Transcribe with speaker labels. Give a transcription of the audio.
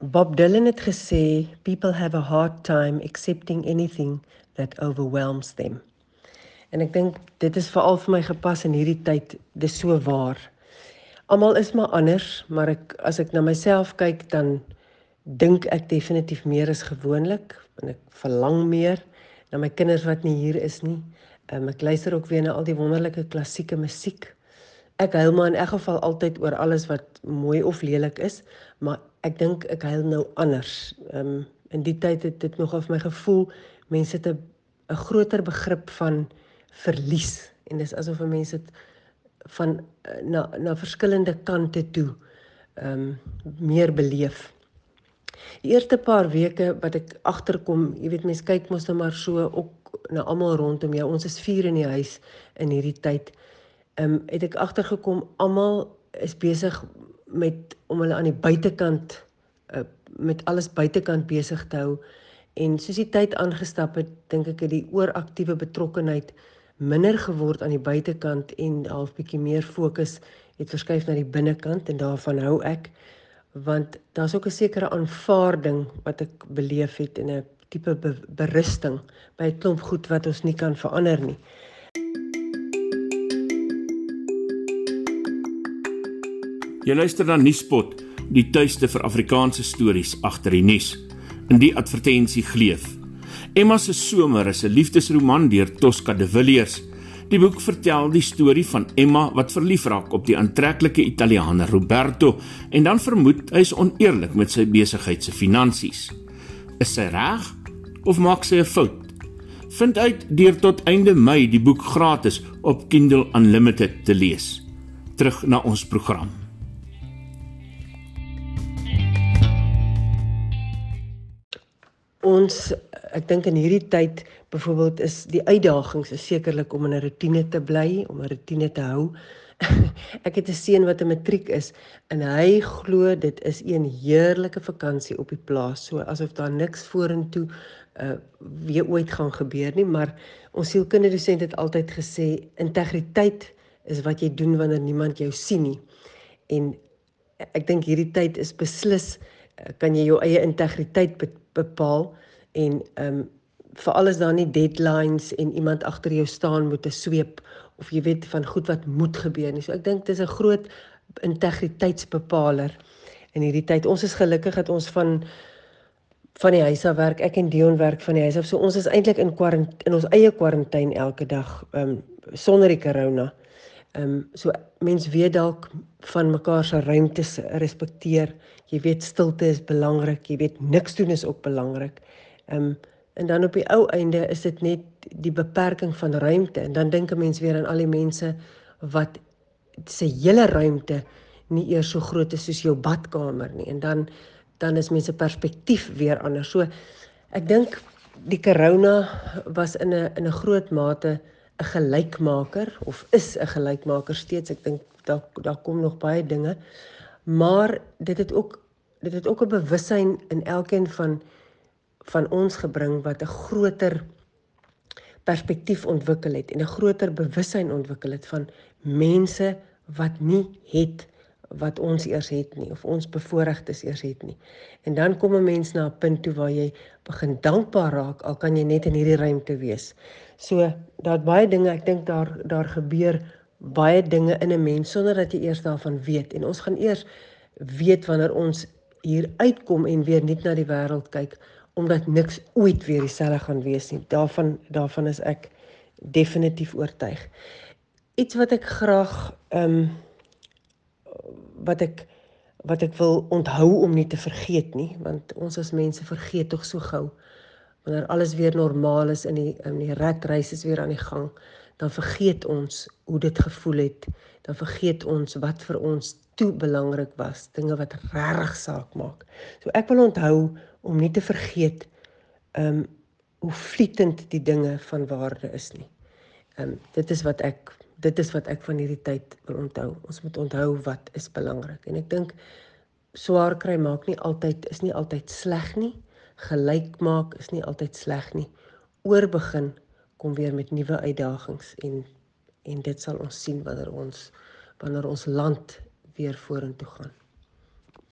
Speaker 1: Bob Dylan het gesê people have a hard time accepting anything that overwhelms them. En ek dink dit is veral vir my gepas in hierdie tyd, dis so waar. Almal is maar anders, maar ek as ek na myself kyk dan dink ek definitief meer as gewoonlik en ek verlang meer na my kinders wat nie hier is nie. Um, ek luister ook weer na al die wonderlike klassieke musiek. Ek huil maar in elk geval altyd oor alles wat mooi of lelik is, maar ek dink ek huil nou anders. Ehm um, in die tyd het dit nog of my gevoel mense het 'n 'n groter begrip van verlies en dis asof mense dit van eh, na na verskillende kante toe ehm um, meer beleef. Die eerste paar weke wat ek agterkom, jy weet mense kyk mos nou maar so ook na almal rondom jou. Ons is vier in die huis in hierdie tyd. Ehm um, het ek agtergekom almal is besig met om hulle aan die buitekant uh, met alles buitekant besig te hou en soos die tyd aangestap het dink ek het die ooraktiewe betrokkenheid minder geword aan die buitekant en half bietjie meer fokus het verskuif na die binnekant en daarvan hou ek want daar's ook 'n sekere aanvaarding wat ek beleef het en 'n tipe be berusting by 'n klomp goed wat ons nie kan verander nie.
Speaker 2: Jy luister na Nuuspot, die tuiste vir Afrikaanse stories agter die nuus. In die advertensie gleef. Emma se somer is 'n liefdesroman deur Tosca de Villiers. Die boek vertel die storie van Emma wat verlief raak op die aantreklike Italiaaner Roberto en dan vermoed hy is oneerlik met sy besigheid se finansies. Is sy reg of maak sy 'n fout? Vind uit deur tot einde Mei die boek gratis op Kindle Unlimited te lees. Terug na ons program.
Speaker 1: Ons ek dink in hierdie tyd byvoorbeeld is die uitdagings is sekerlik om in 'n rotine te bly, om 'n rotine te hou. ek het 'n seun wat 'n matriek is en hy glo dit is 'n heerlike vakansie op die plaas, so asof daar niks vorentoe uh weer ooit gaan gebeur nie, maar ons sielkinderdosent het altyd gesê integriteit is wat jy doen wanneer niemand jou sien nie. En ek dink hierdie tyd is beslis kan jy jou eie integriteit bepaal en ehm um, vir alles daar nie deadlines en iemand agter jou staan moet te sweep of jy weet van goed wat moet gebeur nie. So ek dink dis 'n groot integriteitsbepaler in hierdie tyd. Ons is gelukkig dat ons van van die huis af werk. Ek en Dion werk van die huis af. So ons is eintlik in in ons eie kwarantyne elke dag ehm um, sonder die corona. Ehm um, so mens weet dalk van mekaar se ruimtes respekteer. Jy weet stilte is belangrik, jy weet niks doen is ook belangrik. Ehm um, en dan op die ou einde is dit net die beperking van ruimte en dan dink 'n mens weer aan al die mense wat se hele ruimte nie eers so groot is soos jou badkamer nie en dan dan is mense perspektief weer anders. So ek dink die corona was in 'n in 'n groot mate 'n gelykmaker of is 'n gelykmaker steeds. Ek dink daar daar kom nog baie dinge. Maar dit het ook dit het ook 'n bewussyn in elkeen van van ons gebring wat 'n groter perspektief ontwikkel het en 'n groter bewussyn ontwikkel het van mense wat nie het wat ons eers het nie of ons bevoorregtes eers het nie. En dan kom 'n mens na 'n punt toe waar jy begin dankbaar raak al kan jy net in hierdie ruimte wees. So daar't baie dinge, ek dink daar daar gebeur baie dinge in 'n mens sonder dat jy eers daarvan weet en ons gaan eers weet wanneer ons hier uitkom en weer net na die wêreld kyk omdat niks ooit weer dieselfde gaan wees nie. Daarvan daarvan is ek definitief oortuig. Iets wat ek graag ehm um, wat ek wat ek wil onthou om nie te vergeet nie want ons as mense vergeet tog so gou wanneer alles weer normaal is in die in die rat reis is weer aan die gang dan vergeet ons hoe dit gevoel het. Dan vergeet ons wat vir ons toe belangrik was dinge wat regtig saak maak. So ek wil onthou om nie te vergeet um hoe vlietend die dinge van waarde is nie um dit is wat ek dit is wat ek van hierdie tyd wil onthou. Ons moet onthou wat is belangrik. En ek dink swaar kry maak nie altyd is nie altyd sleg nie. Gelyk maak is nie altyd sleg nie. Oorbegin kom weer met nuwe uitdagings en en dit sal ons sien wanneer ons wanneer ons land weer vorentoe gaan.